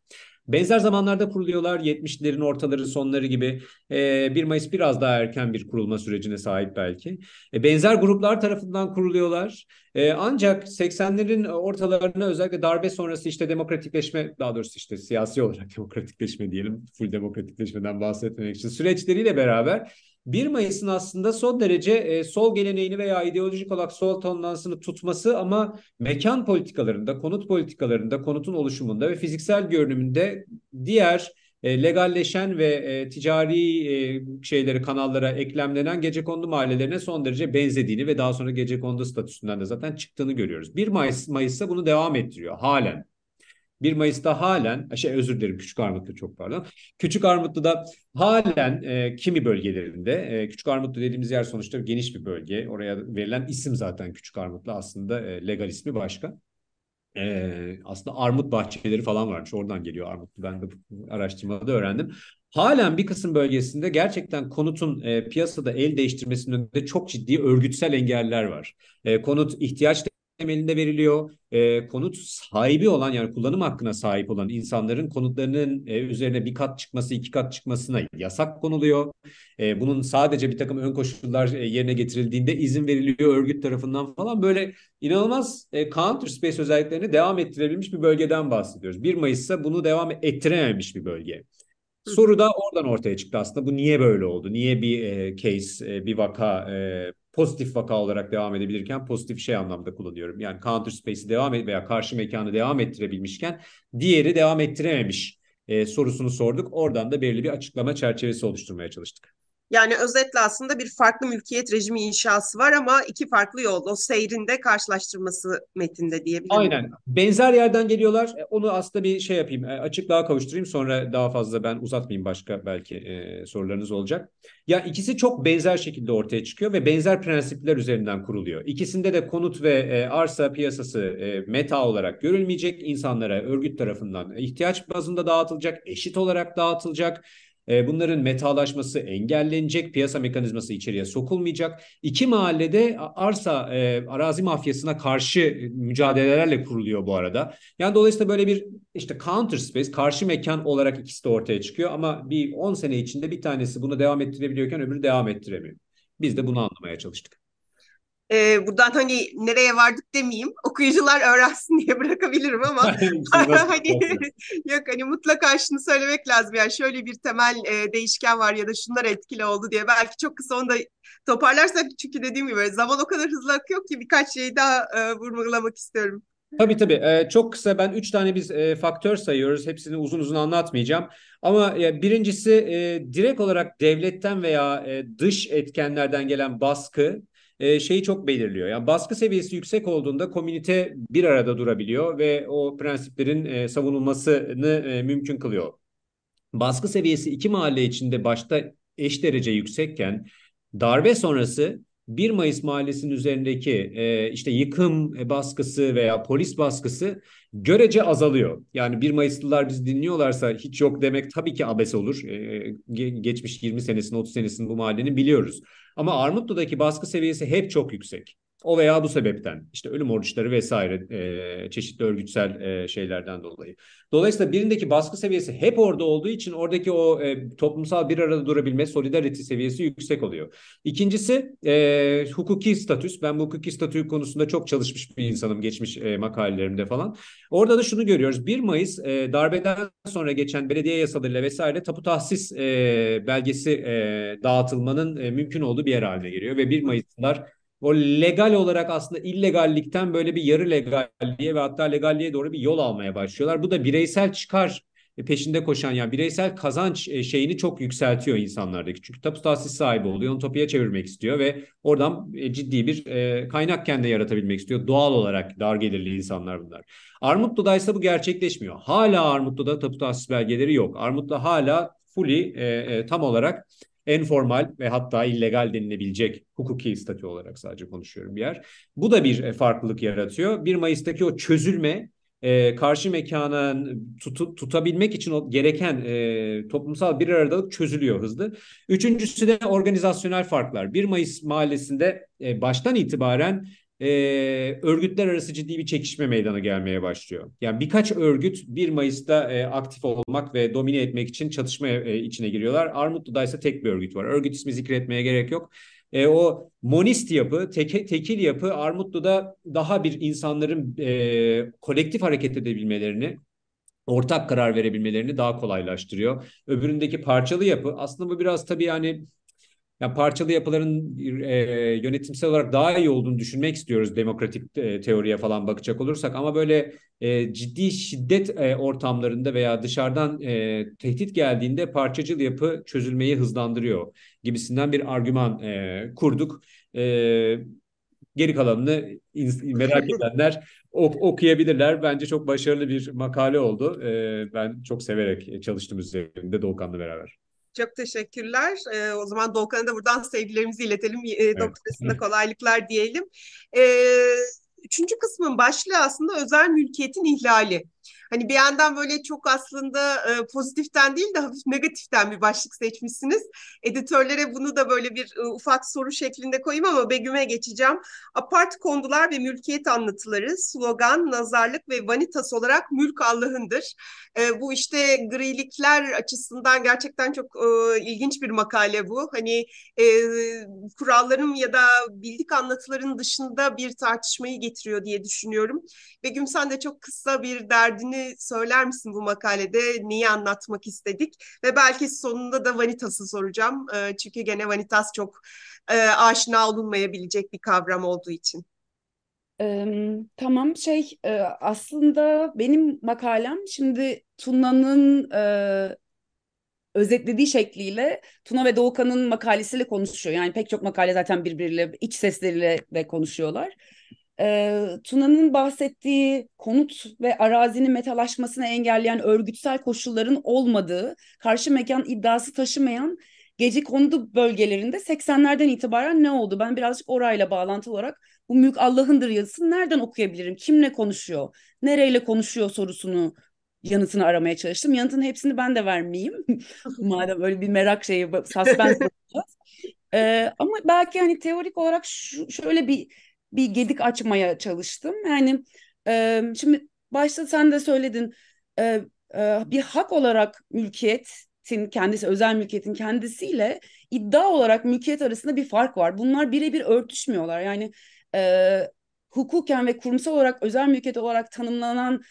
Benzer zamanlarda kuruluyorlar. 70'lerin ortaları sonları gibi. E, 1 Mayıs biraz daha erken bir kurulma sürecine sahip belki. E, benzer gruplar tarafından kuruluyorlar. E, ancak 80'lerin ortalarına özellikle darbe sonrası işte demokratikleşme daha doğrusu işte siyasi olarak demokratikleşme diyelim. Full demokratikleşmeden bahsetmemek için süreçleriyle beraber 1 Mayıs'ın aslında son derece e, sol geleneğini veya ideolojik olarak sol tonlansını tutması ama mekan politikalarında, konut politikalarında, konutun oluşumunda ve fiziksel görünümünde diğer e, legalleşen ve e, ticari e, şeyleri kanallara eklemlenen gecekondu mahallelerine son derece benzediğini ve daha sonra gecekondu statüsünden de zaten çıktığını görüyoruz. 1 Mayıs Mayıs'ta bunu devam ettiriyor halen. 1 Mayıs'ta halen, şey özür dilerim Küçük Armutlu çok pardon. Küçük Armutlu'da halen e, kimi bölgelerinde, e, Küçük Armutlu dediğimiz yer sonuçta geniş bir bölge. Oraya verilen isim zaten Küçük Armutlu aslında e, legal ismi başka. E, aslında armut bahçeleri falan varmış. Oradan geliyor Armutlu. Ben de araştırmada öğrendim. Halen bir kısım bölgesinde gerçekten konutun e, piyasada el değiştirmesinin önünde çok ciddi örgütsel engeller var. E, konut ihtiyaç temelinde veriliyor. E, konut sahibi olan yani kullanım hakkına sahip olan insanların konutlarının e, üzerine bir kat çıkması, iki kat çıkmasına yasak konuluyor. E, bunun sadece bir takım ön koşullar e, yerine getirildiğinde izin veriliyor örgüt tarafından falan. Böyle inanılmaz e, counter space özelliklerini devam ettirebilmiş bir bölgeden bahsediyoruz. 1 Mayıs'ta bunu devam ettirememiş bir bölge. Soru da oradan ortaya çıktı aslında. Bu niye böyle oldu? Niye bir e, case, e, bir vaka e, pozitif vaka olarak devam edebilirken pozitif şey anlamda kullanıyorum. Yani counter space'i devam et veya karşı mekanı devam ettirebilmişken diğeri devam ettirememiş e, sorusunu sorduk. Oradan da belirli bir açıklama çerçevesi oluşturmaya çalıştık. Yani özetle aslında bir farklı mülkiyet rejimi inşası var ama iki farklı yol. O seyrinde karşılaştırması metinde diyebilirim. Aynen. Benzer yerden geliyorlar. E, onu aslında bir şey yapayım. E, açıklığa kavuşturayım. Sonra daha fazla ben uzatmayayım. Başka belki e, sorularınız olacak. Ya ikisi çok benzer şekilde ortaya çıkıyor ve benzer prensipler üzerinden kuruluyor. İkisinde de konut ve e, arsa piyasası e, meta olarak görülmeyecek. insanlara örgüt tarafından ihtiyaç bazında dağıtılacak, eşit olarak dağıtılacak e, bunların metalaşması engellenecek, piyasa mekanizması içeriye sokulmayacak. İki mahallede arsa, e, arazi mafyasına karşı mücadelelerle kuruluyor bu arada. Yani dolayısıyla böyle bir işte counter space, karşı mekan olarak ikisi de ortaya çıkıyor ama bir 10 sene içinde bir tanesi bunu devam ettirebiliyorken öbürü devam ettiremiyor. Biz de bunu anlamaya çalıştık e, buradan hani nereye vardık demeyeyim okuyucular öğrensin diye bırakabilirim ama hani yok hani mutlaka şunu söylemek lazım yani şöyle bir temel e, değişken var ya da şunlar etkili oldu diye belki çok kısa onu da toparlarsak çünkü dediğim gibi zaman o kadar hızlı akıyor ki birkaç şeyi daha e, vurgulamak istiyorum. Tabii tabii. Ee, çok kısa ben üç tane biz e, faktör sayıyoruz. Hepsini uzun uzun anlatmayacağım. Ama e, birincisi e, direkt olarak devletten veya e, dış etkenlerden gelen baskı e, şeyi çok belirliyor. Yani baskı seviyesi yüksek olduğunda komünite bir arada durabiliyor ve o prensiplerin e, savunulmasını e, mümkün kılıyor. Baskı seviyesi iki mahalle içinde başta eş derece yüksekken darbe sonrası 1 Mayıs mahallesinin üzerindeki e, işte yıkım baskısı veya polis baskısı görece azalıyor. Yani 1 Mayıslılar bizi dinliyorlarsa hiç yok demek tabii ki abes olur. E, geçmiş 20 senesini 30 senesini bu mahallenin biliyoruz. Ama Armutlu'daki baskı seviyesi hep çok yüksek. O veya bu sebepten işte ölüm oruçları vesaire e, çeşitli örgütsel e, şeylerden dolayı. Dolayısıyla birindeki baskı seviyesi hep orada olduğu için oradaki o e, toplumsal bir arada durabilme, solidarity seviyesi yüksek oluyor. İkincisi e, hukuki statüs. Ben bu hukuki statü konusunda çok çalışmış bir insanım geçmiş e, makalelerimde falan. Orada da şunu görüyoruz. 1 Mayıs e, darbeden sonra geçen belediye yasalarıyla vesaire tapu tahsis e, belgesi e, dağıtılmanın e, mümkün olduğu bir yer haline geliyor ve 1 Mayıs'lar o legal olarak aslında illegallikten böyle bir yarı legalliğe ve hatta legalliğe doğru bir yol almaya başlıyorlar. Bu da bireysel çıkar peşinde koşan yani bireysel kazanç e, şeyini çok yükseltiyor insanlardaki. Çünkü tapu tahsis sahibi oluyor, onu tapuya çevirmek istiyor ve oradan e, ciddi bir e, kaynak kendine yaratabilmek istiyor. Doğal olarak dar gelirli insanlar bunlar. Armutlu'da ise bu gerçekleşmiyor. Hala Armutlu'da tapu tahsis belgeleri yok. Armutlu hala fully tam olarak en formal ve hatta illegal denilebilecek hukuki statü olarak sadece konuşuyorum bir yer. Bu da bir farklılık yaratıyor. 1 Mayıs'taki o çözülme e, karşı mekana tutu, tutabilmek için o gereken e, toplumsal bir aradalık çözülüyor hızlı. Üçüncüsü de organizasyonel farklar. 1 Mayıs mahallesinde e, baştan itibaren e, örgütler arası ciddi bir çekişme meydana gelmeye başlıyor. Yani birkaç örgüt 1 Mayıs'ta e, aktif olmak ve domine etmek için çatışma e, içine giriyorlar. Armutlu'da ise tek bir örgüt var. Örgüt ismi zikretmeye gerek yok. E, o monist yapı, teke, tekil yapı Armutlu'da daha bir insanların e, kolektif hareket edebilmelerini, ortak karar verebilmelerini daha kolaylaştırıyor. Öbüründeki parçalı yapı aslında bu biraz tabii yani yani parçalı yapıların e, yönetimsel olarak daha iyi olduğunu düşünmek istiyoruz demokratik e, teoriye falan bakacak olursak ama böyle e, ciddi şiddet e, ortamlarında veya dışarıdan e, tehdit geldiğinde parçacıl yapı çözülmeyi hızlandırıyor gibisinden bir argüman e, kurduk. E, geri kalanını merak edenler ok okuyabilirler. Bence çok başarılı bir makale oldu. E, ben çok severek çalıştım üzerinde Doğukan'la beraber. Çok teşekkürler. Ee, o zaman Doğukan'a da buradan sevgilerimizi iletelim. E, evet. Doktorasında kolaylıklar diyelim. Ee, üçüncü kısmın başlığı aslında özel mülkiyetin ihlali. Hani bir yandan böyle çok aslında e, pozitiften değil de hafif negatiften bir başlık seçmişsiniz. Editörlere bunu da böyle bir e, ufak soru şeklinde koyayım ama Begüm'e geçeceğim. Apart kondular ve mülkiyet anlatıları, slogan, nazarlık ve vanitas olarak mülk Allah'ındır. E, bu işte grilikler açısından gerçekten çok e, ilginç bir makale bu. Hani e, kuralların ya da bildik anlatıların dışında bir tartışmayı getiriyor diye düşünüyorum. Begüm sen de çok kısa bir derdini söyler misin bu makalede? Neyi anlatmak istedik? Ve belki sonunda da Vanitas'ı soracağım. E, çünkü gene Vanitas çok e, aşina olunmayabilecek bir kavram olduğu için. Ee, tamam şey e, aslında benim makalem şimdi Tuna'nın e, özetlediği şekliyle Tuna ve Doğukan'ın makalesiyle konuşuyor. Yani pek çok makale zaten birbiriyle iç sesleriyle de konuşuyorlar e, Tuna'nın bahsettiği konut ve arazinin metalaşmasını engelleyen örgütsel koşulların olmadığı, karşı mekan iddiası taşımayan gece kondu bölgelerinde 80'lerden itibaren ne oldu? Ben birazcık orayla bağlantılı olarak bu mülk Allah'ındır yazısını nereden okuyabilirim? Kimle konuşuyor? Nereyle konuşuyor sorusunu yanıtını aramaya çalıştım. Yanıtın hepsini ben de vermeyeyim. Madem öyle bir merak şeyi, suspens ee, ama belki hani teorik olarak şu, şöyle bir bir gedik açmaya çalıştım. Yani e, şimdi başta sen de söyledin e, e, bir hak olarak mülkiyetin kendisi, özel mülkiyetin kendisiyle iddia olarak mülkiyet arasında bir fark var. Bunlar birebir örtüşmüyorlar. Yani e, hukuken ve kurumsal olarak özel mülkiyet olarak tanımlanan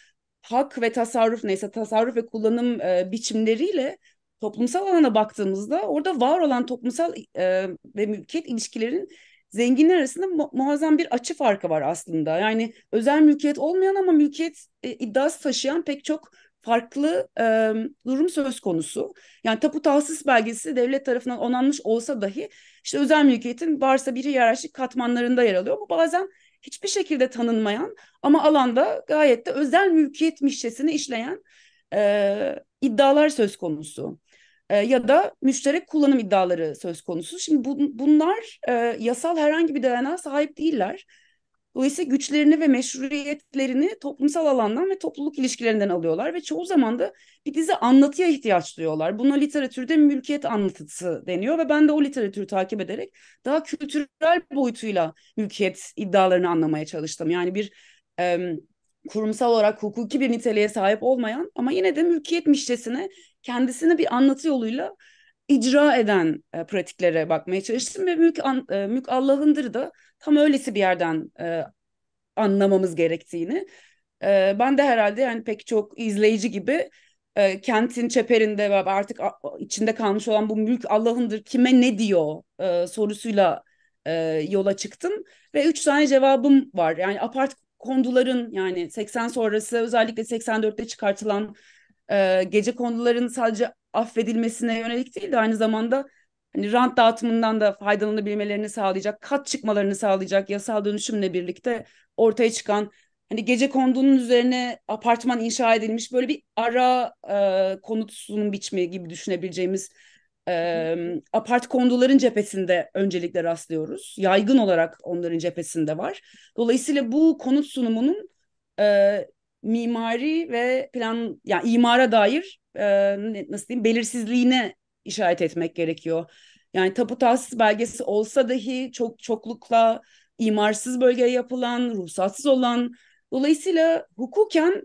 hak ve tasarruf neyse tasarruf ve kullanım e, biçimleriyle toplumsal alana baktığımızda orada var olan toplumsal e, ve mülkiyet ilişkilerin zenginler arasında mu muazzam bir açı farkı var aslında. Yani özel mülkiyet olmayan ama mülkiyet e, iddiası taşıyan pek çok farklı e, durum söz konusu. Yani tapu tahsis belgesi devlet tarafından onanmış olsa dahi işte özel mülkiyetin varsa bir hiyerarşik katmanlarında yer alıyor. Bu bazen hiçbir şekilde tanınmayan ama alanda gayet de özel mülkiyet mişçesini işleyen e, iddialar söz konusu e, ya da müşterek kullanım iddiaları söz konusu. Şimdi bu, bunlar e, yasal herhangi bir dayanağa sahip değiller. Dolayısıyla güçlerini ve meşruiyetlerini toplumsal alandan ve topluluk ilişkilerinden alıyorlar ve çoğu zaman da bir dizi anlatıya ihtiyaç duyuyorlar. Buna literatürde mülkiyet anlatısı deniyor ve ben de o literatürü takip ederek daha kültürel boyutuyla mülkiyet iddialarını anlamaya çalıştım. Yani bir e, kurumsal olarak hukuki bir niteliğe sahip olmayan ama yine de mülkiyet mişçesine kendisini bir anlatı yoluyla icra eden e, pratiklere bakmaya çalıştım ve mülk, an, e, mülk Allah'ındır da tam öylesi bir yerden e, anlamamız gerektiğini. E, ben de herhalde yani pek çok izleyici gibi e, kentin çeperinde ve artık içinde kalmış olan bu mülk Allah'ındır kime ne diyor e, sorusuyla e, yola çıktım ve üç tane cevabım var. Yani apart konduların yani 80 sonrası özellikle 84'te çıkartılan e, gece konduların sadece affedilmesine yönelik değil de aynı zamanda hani rant dağıtımından da faydalanabilmelerini sağlayacak, kat çıkmalarını sağlayacak yasal dönüşümle birlikte ortaya çıkan hani gece kondunun üzerine apartman inşa edilmiş böyle bir ara e, konut sunum biçimi gibi düşünebileceğimiz e, apart konduların cephesinde öncelikle rastlıyoruz. Yaygın olarak onların cephesinde var. Dolayısıyla bu konut sunumunun e, mimari ve plan yani imara dair e, nasıl diyeyim belirsizliğine işaret etmek gerekiyor. Yani tapu tahsis belgesi olsa dahi çok çoklukla imarsız bölgeye yapılan, ruhsatsız olan dolayısıyla hukuken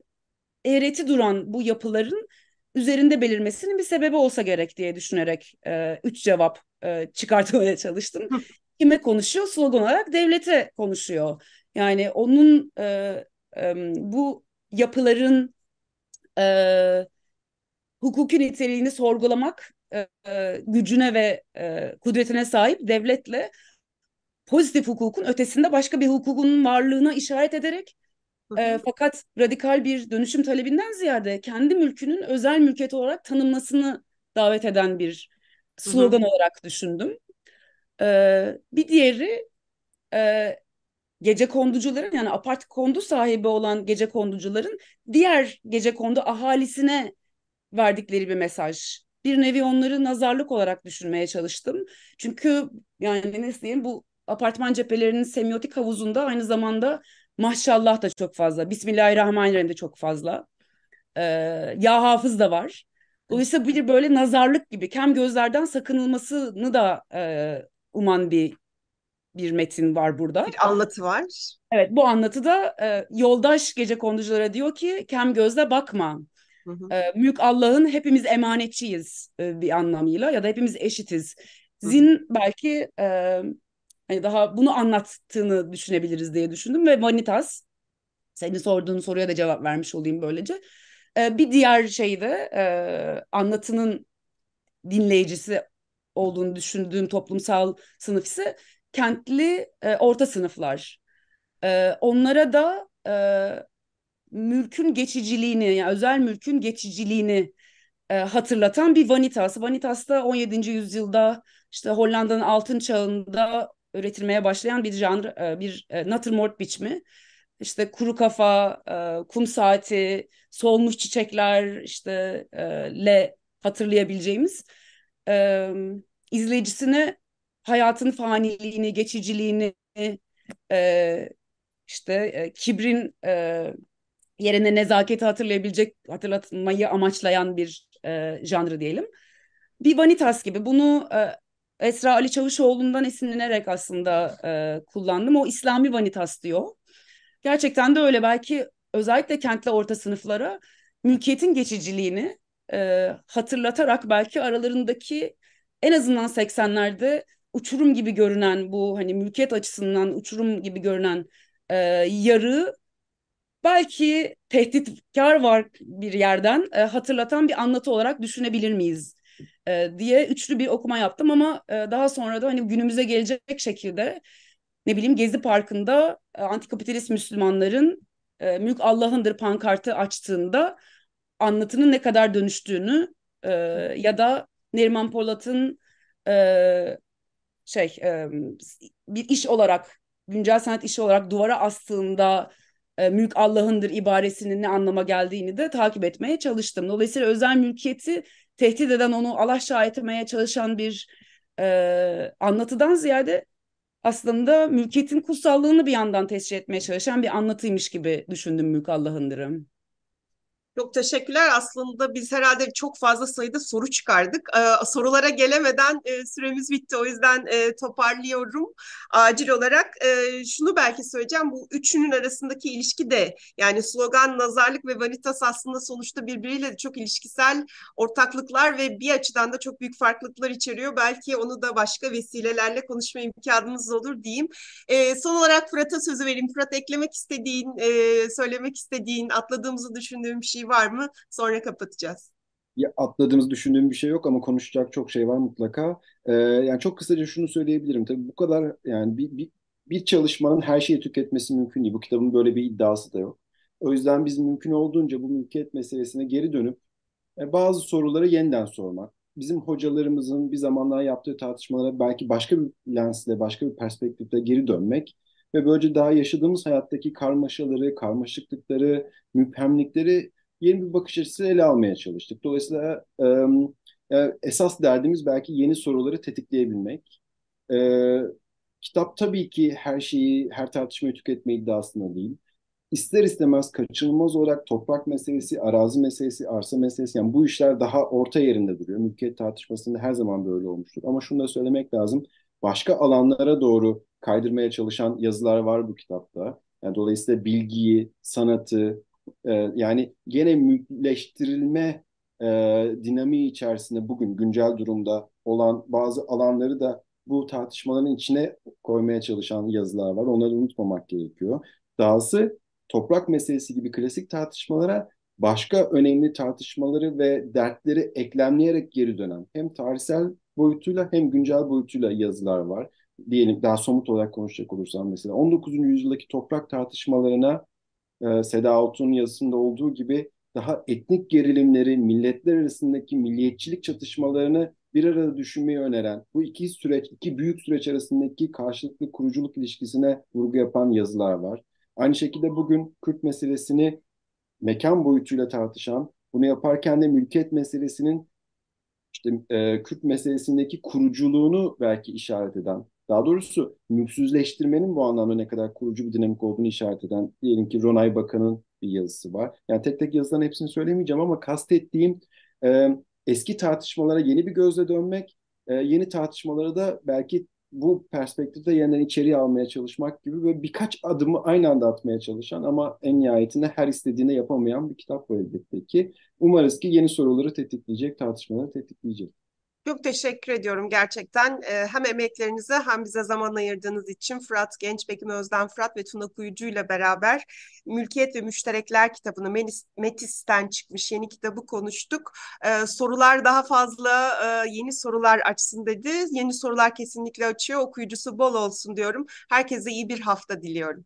eğreti duran bu yapıların üzerinde belirmesinin bir sebebi olsa gerek diye düşünerek e, üç cevap e, çıkartmaya çalıştım. Kime konuşuyor? Slogan olarak devlete konuşuyor. Yani onun e, e, bu yapıların e, hukuki niteliğini sorgulamak e, gücüne ve e, kudretine sahip devletle pozitif hukukun ötesinde başka bir hukukun varlığına işaret ederek e, fakat radikal bir dönüşüm talebinden ziyade kendi mülkünün özel mülkiyet olarak tanınmasını davet eden bir slogan hı hı. olarak düşündüm. E, bir diğeri e, gece konducuların yani apart kondu sahibi olan gece konducuların diğer gece kondu ahalisine verdikleri bir mesaj. Bir nevi onları nazarlık olarak düşünmeye çalıştım. Çünkü yani ne diyeyim bu apartman cephelerinin semiotik havuzunda aynı zamanda maşallah da çok fazla. Bismillahirrahmanirrahim de çok fazla. Ee, ya hafız da var. Dolayısıyla bir böyle nazarlık gibi kem gözlerden sakınılmasını da e, uman bir bir metin var burada. Bir anlatı var. Evet bu anlatıda e, yoldaş gece konduculara diyor ki kem gözle bakma. Hı hı. E, mülk Allah'ın hepimiz emanetçiyiz e, bir anlamıyla ya da hepimiz eşitiz. Zin hı belki e, hani daha bunu anlattığını düşünebiliriz diye düşündüm ve Vanitas senin sorduğun soruya da cevap vermiş olayım böylece. E, bir diğer şey de e, anlatının dinleyicisi olduğunu düşündüğüm toplumsal sınıf ise kentli e, orta sınıflar. E, onlara da e, mülkün geçiciliğini, yani özel mülkün geçiciliğini e, hatırlatan bir vanitas. Vanitas da 17. yüzyılda işte Hollanda'nın altın çağında üretilmeye başlayan bir janr, e, bir e, natürmort biçimi. İşte kuru kafa, e, kum saati, solmuş çiçekler işte e, le hatırlayabileceğimiz e, izleyicisine hayatın faniliğini, geçiciliğini, e, işte e, kibrin e, yerine nezaketi hatırlayabilecek, hatırlatmayı amaçlayan bir e, janrı diyelim. Bir vanitas gibi bunu e, Esra Ali Çavuşoğlu'ndan esinlenerek aslında e, kullandım. O İslami vanitas diyor. Gerçekten de öyle. Belki özellikle kentli orta sınıflara mülkiyetin geçiciliğini e, hatırlatarak belki aralarındaki en azından 80'lerde uçurum gibi görünen bu hani mülkiyet açısından uçurum gibi görünen e, yarığı belki tehditkar var bir yerden e, hatırlatan bir anlatı olarak düşünebilir miyiz e, diye üçlü bir okuma yaptım ama e, daha sonra da hani günümüze gelecek şekilde ne bileyim Gezi Parkı'nda e, antikapitalist Müslümanların e, mülk Allah'ındır pankartı açtığında anlatının ne kadar dönüştüğünü e, ya da Neriman Polat'ın e, şey e, bir iş olarak güncel sanat işi olarak duvara astığında e, mülk Allah'ındır ibaresinin ne anlama geldiğini de takip etmeye çalıştım. Dolayısıyla özel mülkiyeti tehdit eden onu alaşağı etmeye çalışan bir e, anlatıdan ziyade aslında mülkiyetin kutsallığını bir yandan tescil etmeye çalışan bir anlatıymış gibi düşündüm Mülk Allah'ındır'ı. Çok teşekkürler. Aslında biz herhalde çok fazla sayıda soru çıkardık. Ee, sorulara gelemeden e, süremiz bitti. O yüzden e, toparlıyorum acil olarak. E, şunu belki söyleyeceğim. Bu üçünün arasındaki ilişki de yani slogan, nazarlık ve vanitas aslında sonuçta birbiriyle çok ilişkisel ortaklıklar ve bir açıdan da çok büyük farklılıklar içeriyor. Belki onu da başka vesilelerle konuşma imkanımız olur diyeyim. E, son olarak Fırat'a sözü vereyim. Fırat eklemek istediğin, e, söylemek istediğin, atladığımızı düşündüğüm bir şey var mı? Sonra kapatacağız. Ya atladığımız düşündüğüm bir şey yok ama konuşacak çok şey var mutlaka. Ee, yani çok kısaca şunu söyleyebilirim. Tabii bu kadar yani bir, bir, bir çalışmanın her şeyi tüketmesi mümkün değil. Bu kitabın böyle bir iddiası da yok. O yüzden biz mümkün olduğunca bu mülkiyet meselesine geri dönüp e, bazı soruları yeniden sormak. Bizim hocalarımızın bir zamanlar yaptığı tartışmalara belki başka bir lensle, başka bir perspektifle geri dönmek ve böylece daha yaşadığımız hayattaki karmaşaları, karmaşıklıkları, müphemlikleri yeni bir bakış açısı ele almaya çalıştık. Dolayısıyla e, esas derdimiz belki yeni soruları tetikleyebilmek. E, kitap tabii ki her şeyi, her tartışmayı tüketme iddiasında değil. İster istemez kaçınılmaz olarak toprak meselesi, arazi meselesi, arsa meselesi yani bu işler daha orta yerinde duruyor. Mülkiyet tartışmasında her zaman böyle olmuştur. Ama şunu da söylemek lazım. Başka alanlara doğru kaydırmaya çalışan yazılar var bu kitapta. Yani dolayısıyla bilgiyi, sanatı, e, yani gene mülkleştirilme e, dinamiği içerisinde bugün güncel durumda olan bazı alanları da bu tartışmaların içine koymaya çalışan yazılar var. Onları unutmamak gerekiyor. Dahası toprak meselesi gibi klasik tartışmalara başka önemli tartışmaları ve dertleri eklemleyerek geri dönen hem tarihsel boyutuyla hem güncel boyutuyla yazılar var. Diyelim daha somut olarak konuşacak olursam mesela 19. yüzyıldaki toprak tartışmalarına e, Seda Altun yazısında olduğu gibi daha etnik gerilimleri, milletler arasındaki milliyetçilik çatışmalarını bir arada düşünmeyi öneren, bu iki süreç, iki büyük süreç arasındaki karşılıklı kuruculuk ilişkisine vurgu yapan yazılar var. Aynı şekilde bugün Kürt meselesini mekan boyutuyla tartışan, bunu yaparken de mülkiyet meselesinin işte e, Kürt meselesindeki kuruculuğunu belki işaret eden, daha doğrusu mülksüzleştirmenin bu anlamda ne kadar kurucu bir dinamik olduğunu işaret eden diyelim ki Ronay Bakan'ın bir yazısı var. Yani tek tek yazıların hepsini söylemeyeceğim ama kastettiğim e, eski tartışmalara yeni bir gözle dönmek, e, yeni tartışmalara da belki bu perspektifte yeniden içeriye almaya çalışmak gibi ve birkaç adımı aynı anda atmaya çalışan ama en nihayetinde her istediğini yapamayan bir kitap bu elbette ki. Umarız ki yeni soruları tetikleyecek, tartışmaları tetikleyecek. Çok teşekkür ediyorum gerçekten. Ee, hem emeklerinize hem bize zaman ayırdığınız için Fırat Genç, Bekim Özden Fırat ve Tuna Kuyucu ile beraber Mülkiyet ve Müşterekler kitabını Metis'ten çıkmış yeni kitabı konuştuk. Ee, sorular daha fazla e, yeni sorular açsın dedi. Yeni sorular kesinlikle açıyor. Okuyucusu bol olsun diyorum. Herkese iyi bir hafta diliyorum.